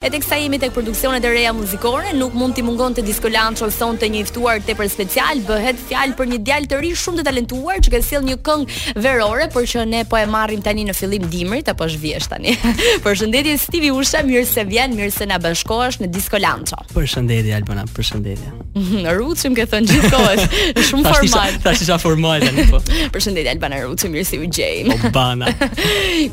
E teksa jemi tek produksionet e reja muzikore, nuk mund t'i mungonte Disco Lancho sonte një i ftuar tepër special, bëhet fjalë për një djalë të ri shumë të talentuar që ka sjellë një këngë verore, por që ne po e marrim tani në fillim dimrit apo është vjeshtë tani. Përshëndetje Stivi Ushe, mirë se vjen, mirë se na bashkohesh në Disco Lancho. Përshëndetje Albana, përshëndetje. Ruci më ke thënë gjithë kohës. Është shumë formal. Tash isha formal tani po. Përshëndetje Albana Ruci, mirë se ju gjej. Albana.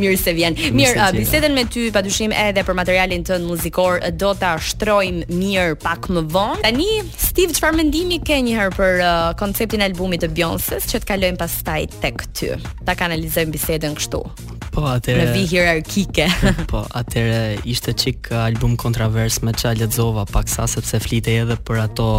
mirë se vjen. Mirë, uh, bisedën me ty padyshim edhe për materialin tënd muzikor do ta shtrojmë mirë pak më vonë. Tani Steve, çfarë mendimi ke një herë për uh, konceptin e albumit të Beyoncé që të kalojmë pastaj tek ty? Ta kanalizojmë bisedën kështu. Po, atëherë... Në vijë hierarkike. po, atëherë ishte çik album kontrovers me ça lexova paksa, sepse flitej edhe për ato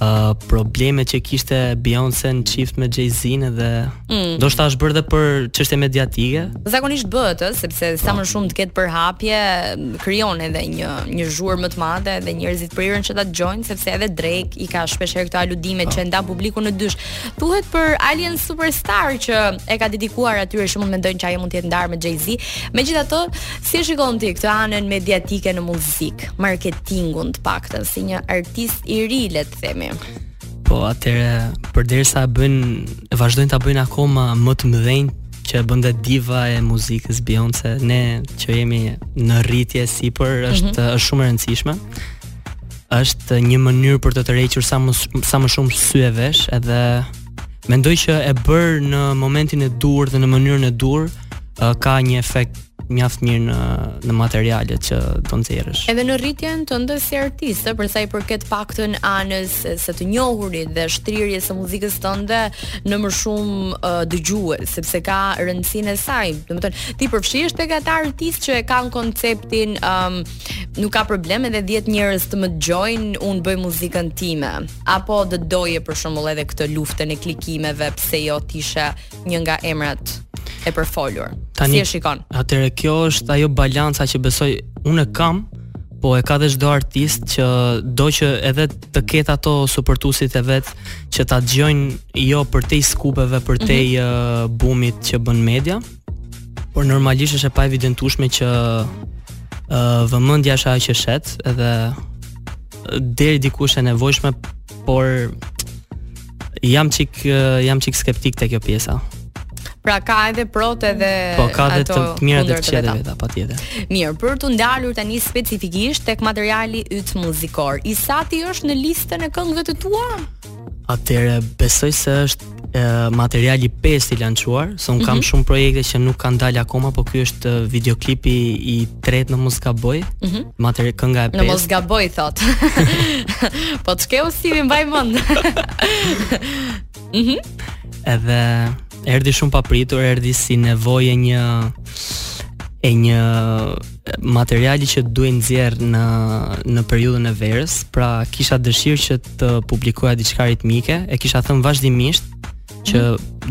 uh, probleme që kishte Beyoncé në çift me Jay-Z-in edhe... Mm. Ndoshta është bërë dhe për çështje mediatike? Zakonisht bëhet, sepse sa më shumë të ketë përhapje, krijon edhe një, një zhurmë më të madhe dhe njerëzit priren që ta dëgjojnë, sepse edhe Drake i ka shpeshherë këto aludime që ndan publikun në dysh. Thuhet për Alien Superstar që e ka dedikuar atyre që mund të mendojnë që ajo mund të jetë ndarë me Jay-Z. Megjithatë, si e shikon ti këtë anën mediatike në muzikë, marketingun të paktën si një artist i ri, le të themi? Po, atëherë, përderisa bën, e vazhdojnë ta bëjnë akoma më të mëdhenjtë që e bën dhe diva e muzikës Beyoncé, ne që jemi në rritje sipër është mm -hmm. është shumë e rëndësishme. është një mënyrë për të tërhequr sa më sa më shumë sy e vesh, edhe mendoj që e bërë në momentin e duhur dhe në mënyrën e duhur ka një efekt mjaft mirë në në materialet që do nxjerrësh. Edhe në rritjen tënde si artist, për sa i përket paktën anës së të njohurit dhe shtrirjes së muzikës tënde në më shumë uh, dëgjues, sepse ka rëndësinë e saj. Domethënë, ti përfshihesh tek ata artistë që e kanë konceptin um, Nuk ka problem edhe 10 njerëz të më dëgjojnë, unë bëj muzikën time. Apo do doje për shembull edhe këtë luftën e klikimeve, pse jo të ishe një nga emrat e përfolur. Tani, si e shikon? Atëherë kjo është ajo balanca që besoj unë e kam, po e ka dhe çdo artist që do që edhe të ketë ato suportuesit e vet që ta dëgjojnë jo përtej skupeve, përtej mm -hmm. uh, bumit që bën media. Por normalisht është e paevitueshme që ë uh, vëmendja është ajo që shet dhe deri diku është e nevojshme, por jam çik uh, jam çik skeptik te kjo pjesa. Pra ka edhe pro-të edhe Po ka edhe të, të mira dhe të këqijat e veta patjetër. Mirë, për të ndalur tani specifikisht tek materiali yt muzikor. I sati është në listën e këngëve të tua? Atëherë besoj se është e, materiali i pestë i lançuar, se un kam mhm. shumë projekte që nuk kanë dalë akoma, por ky është videoklipi i tretë në mos gaboj. Mm -hmm. Material kënga e pestë. Në mos gaboj thot. po ç'ke, s'i mbaj mend. Mhm. Mm Edhe erdhi shumë papritur, erdhi si nevojë një e një materiali që duhej nxjerrë në në periudhën e verës, pra kisha dëshirë që të publikoja diçka ritmike, e kisha thënë vazhdimisht që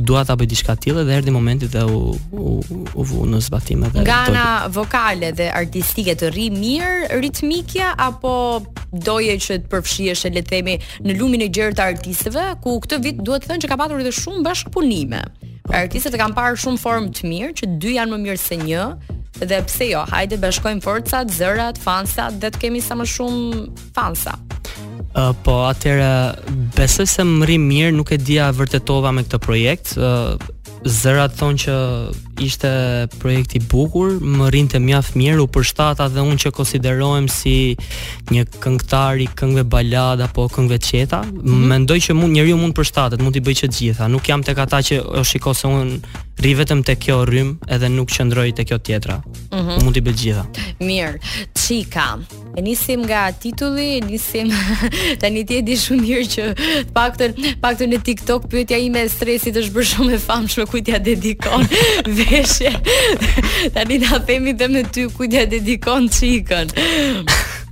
dua ta bëj diçka të tillë dhe erdhi momenti dhe u u u vu në zbatim edhe. Nga ana vokale dhe artistike të rri mirë ritmikja apo doje që të përfshihesh le të themi në lumin e gjerë të artistëve, ku këtë vit duhet thënë që ka patur edhe shumë bashkëpunime. Po. Artistët e kanë parë shumë formë të mirë, që dy janë më mirë se një, dhe pse jo, hajde bashkojmë forcat, zërat, fansat dhe të kemi sa më shumë Fansa. Uh, po, atëherë besoj se më rri mirë, nuk e di, e vërtetova me këtë projekt. Uh, zërat thonë që ishte projekt i bukur, më rrinte mjaft mirë, u përshtata dhe unë që konsiderohem si një këngëtar i këngëve baladë apo këngëve të qeta. Mm -hmm. Mendoj që mund njeriu mund të përshtatet, mund t'i bëjë të gjitha. Nuk jam tek ata që o shiko se unë rri vetëm te kjo rrymë edhe nuk qëndroj te kjo tjetra. Mm -hmm. Mund t'i bëj të gjitha. Mirë. Çika. E nisim nga titulli, e nisim tani ti e di shumë mirë që të paktën, paktën në TikTok pyetja ime e Stresit është bërë shumë e famshme kujt ja dedikon Veshin. Tani ta themi dhe ty kujt ja dedikon Çikën.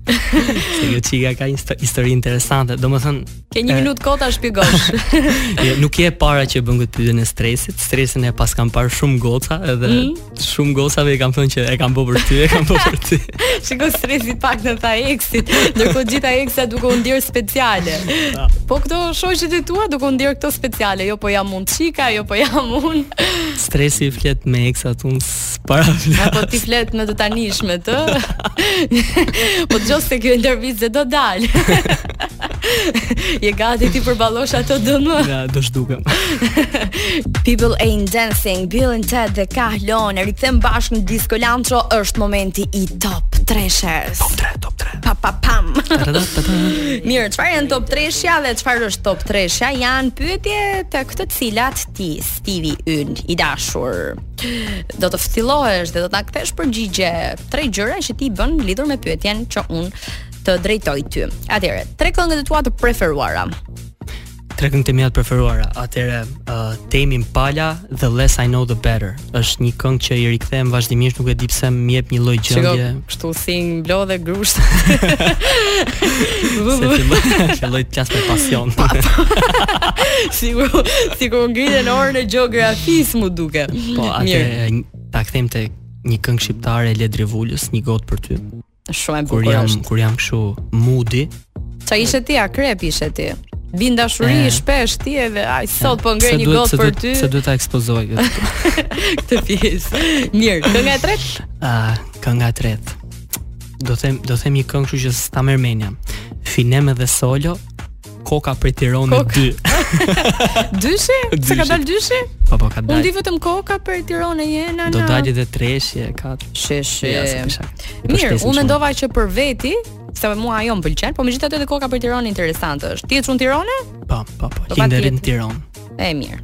Se jo Çika ka një histori interesante. Domethënë, Ke një minutë kohë ta shpjegosh. jo, nuk je e para që bën këtë pyetje e Stresit. Stresin e pas kam parë shumë goca edhe mm -hmm. shumë gocave i kam thënë që e kam bërë për ty, e kam bërë për ty. Shiko Stresi të paktën tha exit, ndërkohë gjitha exat duke u ndier speciale. Ah. po këto shoqet e tua duke u ndier këto speciale, jo po jam unë çika, jo po jam mund. Stresi flet me exat unë Para flas. Po ti flet në të tanishme, ë. po dëgjo se kjo intervistë do dal. Je gati t'i përballosh ato DM? Ja, do zhdukem. People ain't dancing, Billen Ted dhe Kah-Lo, rikthehemi bashkë në Disco Lancio, është momenti i top 3-shes. Top 3, top 3. Pa pa pam. Mirë, çfarë janë top 3-shja dhe çfarë është top 3-shja? Janë pyetje tek të cilat ti, Stivi ynë i dashur. do të ftillohesh dhe do të na kthesh përgjigje tre gjëra që ti bën lidhur me pyetjen që unë të drejtoj ty. Atëherë, tre këngët e tua të preferuara. Tre këngët e mia të preferuara. Atëherë, uh, Tame Impala The Less I Know The Better. Është një këngë që i rikthehem vazhdimisht, nuk e di pse më jep një lloj gjendje. Tu thing blo dhe grusht. Se filloj, filloj të qas me pasion. Pa, pa. sikur, sikur ngrite në orën e geografisë mu duke. Po, atë ta kthejmë te një këngë shqiptare e Ledri Vulës, një gotë për ty. Shumë e bukur është. Kur jam, kur jam kështu moody, Ça ishe ti akrep ishe ti. Vin dashuri e, shpesh ti edhe ai sot po ngre një gotë për ty. Se duhet ta ekspozoj këtë pjesë. Mirë, kënga e tretë? Ah, kënga e tretë. Do them do them një këngë kështu që s'ta merr mendja. Finem edhe solo Koka për Tironë 2. dyshi? Se ka dalë dyshi? Po po ka dalë. Unë di vetëm Koka për Tironë e jena. Do dalë edhe treshi e katë. Shesh. Ja, Mirë, unë mendova që për veti Se mua ajo më pëlqen, po megjithatë edhe koka për Tiranë interesante është. Ti je çun Tirane? Po, po, po. Ti ndërrin Tiranë. E mirë.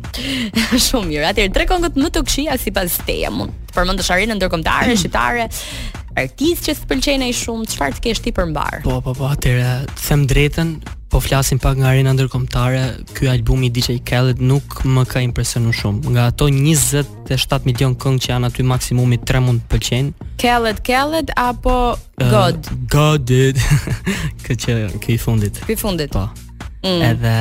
Shumë mirë. Atëherë tre këngët më të këqija sipas teje mund të përmendësh arenën ndërkombëtare, mm. shqiptare, artistë që s'pëlqen aq shumë, çfarë të kesh ti për mbar? Po, po, po, atëherë të them drejtën, po flasim pak nga arena ndërkombëtare, ky albumi i DJ Khaled nuk më ka impresionuar shumë. Nga ato 20 e 7 milion këngë që janë aty maksimumi 3 mund të pëlqejnë. Khaled Khaled apo uh, God? God did. Ky që ky i fundit. Ky i fundit. Po. Mm. Edhe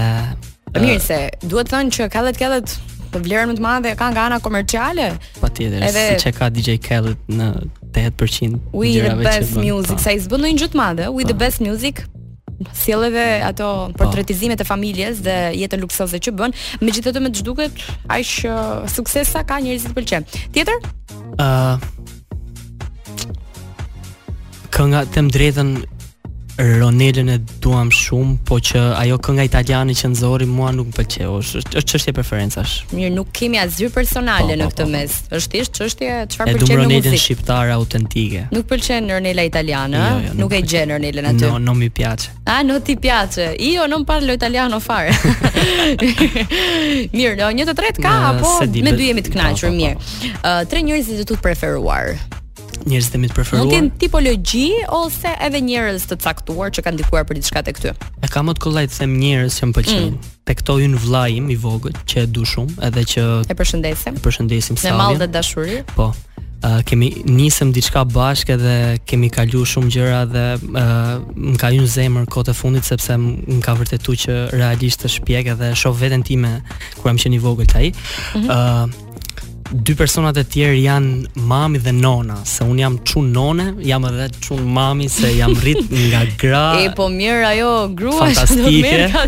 uh, mirë se duhet thënë që Khaled Khaled po vlerën më të madhe e ka nga ana komerciale. Patjetër, edhe... siç e ka DJ Khaled në 80% We the best music, po. se ai s'bën ndonjë gjë të madhe. We the po. best music sjell edhe mm. ato po. portretizimet e familjes dhe jetën luksoze që bën, megjithatë me ç'duket, aq uh, sukses sa ka njerëzit i pëlqen. Tjetër? Ë uh, Kënga të them drejtën Ronelën e duam shumë, po që ajo kënga italiane që nxori mua nuk më pëlqeu. Është është çështje preferencash. Mirë, nuk kemi asgjë personale po, po, në këtë po, po. mes. Është thjesht çështje çfarë pëlqen në muzikë. Pëlqen Ronelën shqiptare autentike. Nuk pëlqen Ronela italiane, jo, jo, nuk, nuk e gjen Ronelën aty. No, no mi piace. A no ti piace. Io non parlo italiano fare. mirë, no, një të tretë ka apo me dy jemi të kënaqur po, po, po, mirë. Ë tre njerëzit e tu të preferuar. Njerëzit e mi të preferuar. Mund të jenë tipologji ose edhe njerëz të caktuar që kanë ndikuar për diçka tek ty. E kam më të kollaj të them njerëz që më pëlqejnë. Mm. te këto hyn vllai im i vogël që e du shumë edhe që e përshëndesim. E përshëndesim Savin. Me mall dhe dashuri. Po. Uh, kemi nisëm diçka bashkë dhe kemi kalu shumë gjëra dhe uh, më ka hy në zemër kohët e fundit sepse më ka vërtetu që realisht përpiqet edhe shof veten time kur kam qenë i vogël te ai mm -hmm. uh, dy personat e tjerë janë mami dhe nona, se un jam çun none, jam edhe çun mami se jam rrit nga gra. E po mirë ajo grua që do mirë ka.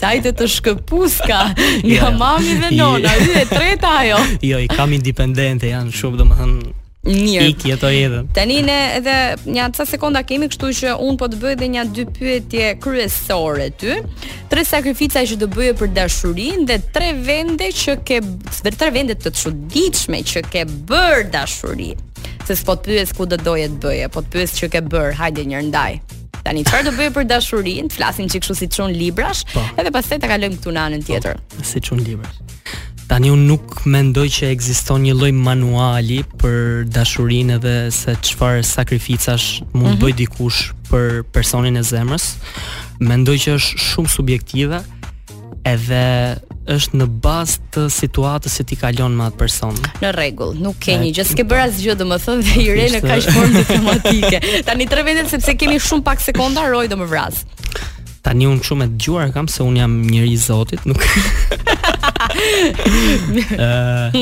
S'ai të shkëpuska nga jo. mami dhe nona, jo. e treta ajo. jo, i kam independente, janë shumë domethënë Mirë. Ik jeto jetën. Tani ne edhe një ca sekonda kemi, kështu që un po të bëj edhe një dy pyetje kryesore ty. Tre sakrifica që do bëje për dashurinë dhe tre vende që ke dhe tre vende të çuditshme që ke bër dashuri. Se s'po të pyes ku do doje të bëje, po të pyes që ke bër, hajde një ndaj. Tani çfarë do bëje për dashurinë? Flasim çik kështu si çun librash, po. edhe pastaj ta kalojmë këtu në anën po, tjetër. Si çun librash. Tani unë nuk mendoj që ekziston një lloj manuali për dashurinë edhe se çfarë sakrificash mund të mm -hmm. bëj dikush për personin e zemrës. Mendoj që është shumë subjektive edhe është në bazë të situatës që ti kalon me atë person. Në rregull, nuk ke një gjë, s'ke bërë asgjë domethënë dhe i bie në kaq formë diplomatike. Tani tre vende sepse kemi shumë pak sekonda, Roi do më vrasë. Tani unë shumë me të dëgjuar kam se unë jam njeri i Zotit, nuk. Ëh.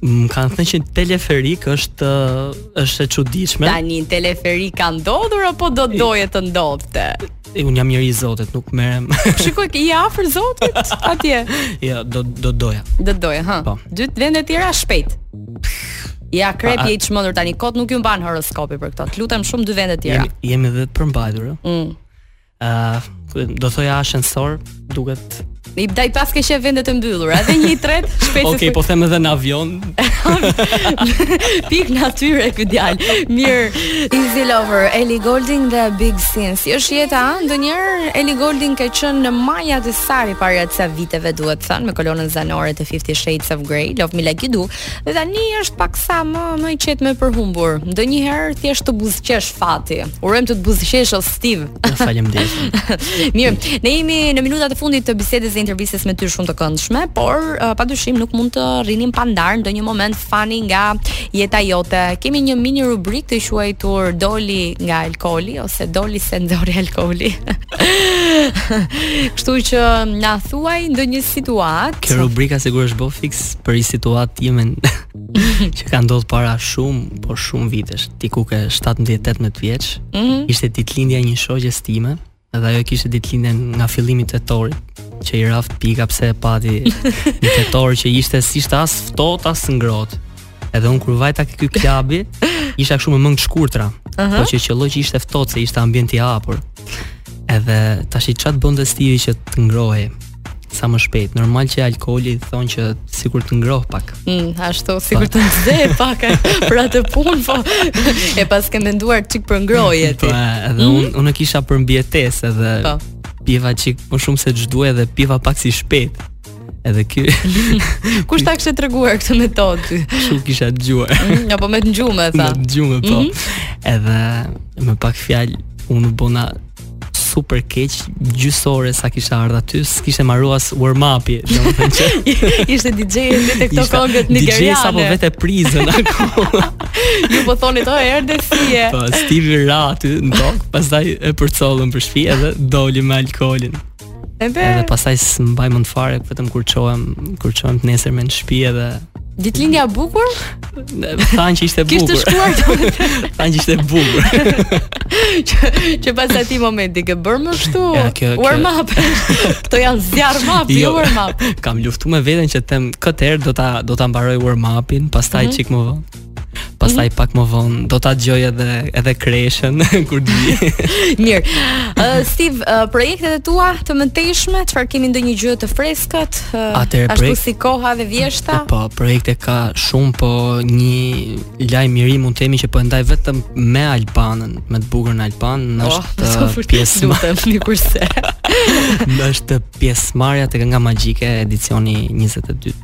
Më kanë thënë që teleferik është është e çuditshme. Tani në teleferik ka ndodhur apo do doje të ndodhte? E, unë jam njeri i Zotit, nuk merrem. Shiko që je afër Zotit atje. Jo, do do doja. Do doja, hë. Po. Dy vende tjera shpejt. Gaforre je i çmendur tani kot nuk ju mban horoskopi për këto. Të lutem shumë dy vende tjera. Jemi, jemi të përmbajtur. Ëh. Mm. Uh, do thoja ashensor, duket I paske qejf vendet e mbyllura, edhe një i tret shpejt. Okej, okay, po them edhe në avion. Pik natyre ky djalë. Mirë. Easy Lover, Ellie Goulding dhe Big Sean. Kjo është jeta, ndonjëherë Ellie Goulding ka qenë në majat e saj para disa viteve, duhet thënë, me kolonën zanore të 50 Shades of Grey, Love Me Like You Do. Dhe tani është paksa më më e qetë më e përhumbur. Ndonjëherë thjesht të buzëqesh fati. Urojmë të të buzëqesh o Stiv. Faleminderit. Mirë, ne jemi në minutat e fundit të bisedës dhe intervistës me ty shumë të këndshme, por uh, padyshim nuk mund të rrinim pa ndarë ndonjë moment funny nga jeta jote. Kemi një mini rubrikë të quajtur Doli nga alkooli ose Doli se nxori alkooli. Kështu që na thuaj ndonjë situatë. Kjo rubrika sigurisht bëu fiks për një situatë timen që ka ndodhur para shumë, por shumë vitesh, diku te 17-18 vjeç, mm -hmm. ishte ditëlindja e një shoqes time, dhe ajo kishte ditëlindjen nga fillimi i tetorit, që i raftë pika pse e pati një tetor që ishte s'ishte as ftohtë, as ngrohtë. Edhe unë kur vajta te ky klabi, isha kshu me mëngë të shkurtra, uh -huh. po që qëlloi që ishte ftohtë, se ishte ambient i hapur. Edhe tashi ça të bënte Stivi që të ngrohej. sa më shpejt. Normal që alkooli thonë që sikur të ngroh pak. Mm, ashtu, sikur të nxje pak për atë punë, po e paske menduar çik për ngrohje ti. Po, edhe mm? unë unë kisha për mbietesë edhe. Po. Piva çik më shumë se ç'duaj dhe piva pak si shpejt. Edhe ky. Kush ta kishte treguar këtë metodë ty? Shumë kisha dëgjuar. Mm, apo me të ngjume tha. Me të ngjume po. Mm -hmm. Edhe me pak fjalë unë bona super keq gjysmë ore sa kisha ardh aty, s'kishte maru as warm up-i, domethënë që ishte DJ edhe te këto këngët nigeriane. DJ s'e ka vënë prizën akoma. Ju po thoni to erdhe si e. Po, Steve ra aty në tokë, pastaj e përcollën për shtëpi edhe doli me alkoolin. Edhe edhe pastaj s'mbaj mend fare vetëm kur çohem, kur çohem të nesërmen në shtëpi edhe Ditëlindja e bukur? Thanë që ishte bukur. Kishte shkuar domethënë. Thanë që ishte bukur. që që pas atij momenti ke bërë më kështu. Ja, kjo, kjo. Warm up. Kto janë zjarr më jo, jo, warm up. Kam luftuar me veten që them këtë herë do ta do ta mbaroj warm upin, pastaj mm -hmm. çik më vonë. Pastaj mhm. pak më vonë do ta dëgjoj edhe edhe kreshën kur të vi. Mirë. Uh, Steve, uh, projektet e tua të mëtejshme, çfarë kemi ndonjë gjë të freskët? Uh, Atëherë ashtu projekt... si koha dhe vjeshta? Po, projekte ka shumë, po një lajm i ri mund të themi që po ndaj vetëm me Albanën, me të bukurën Albanë, në oh, është pjesëmarrja në konkurse. Në është pjesëmarrja te Kënga Magjike edicioni 22.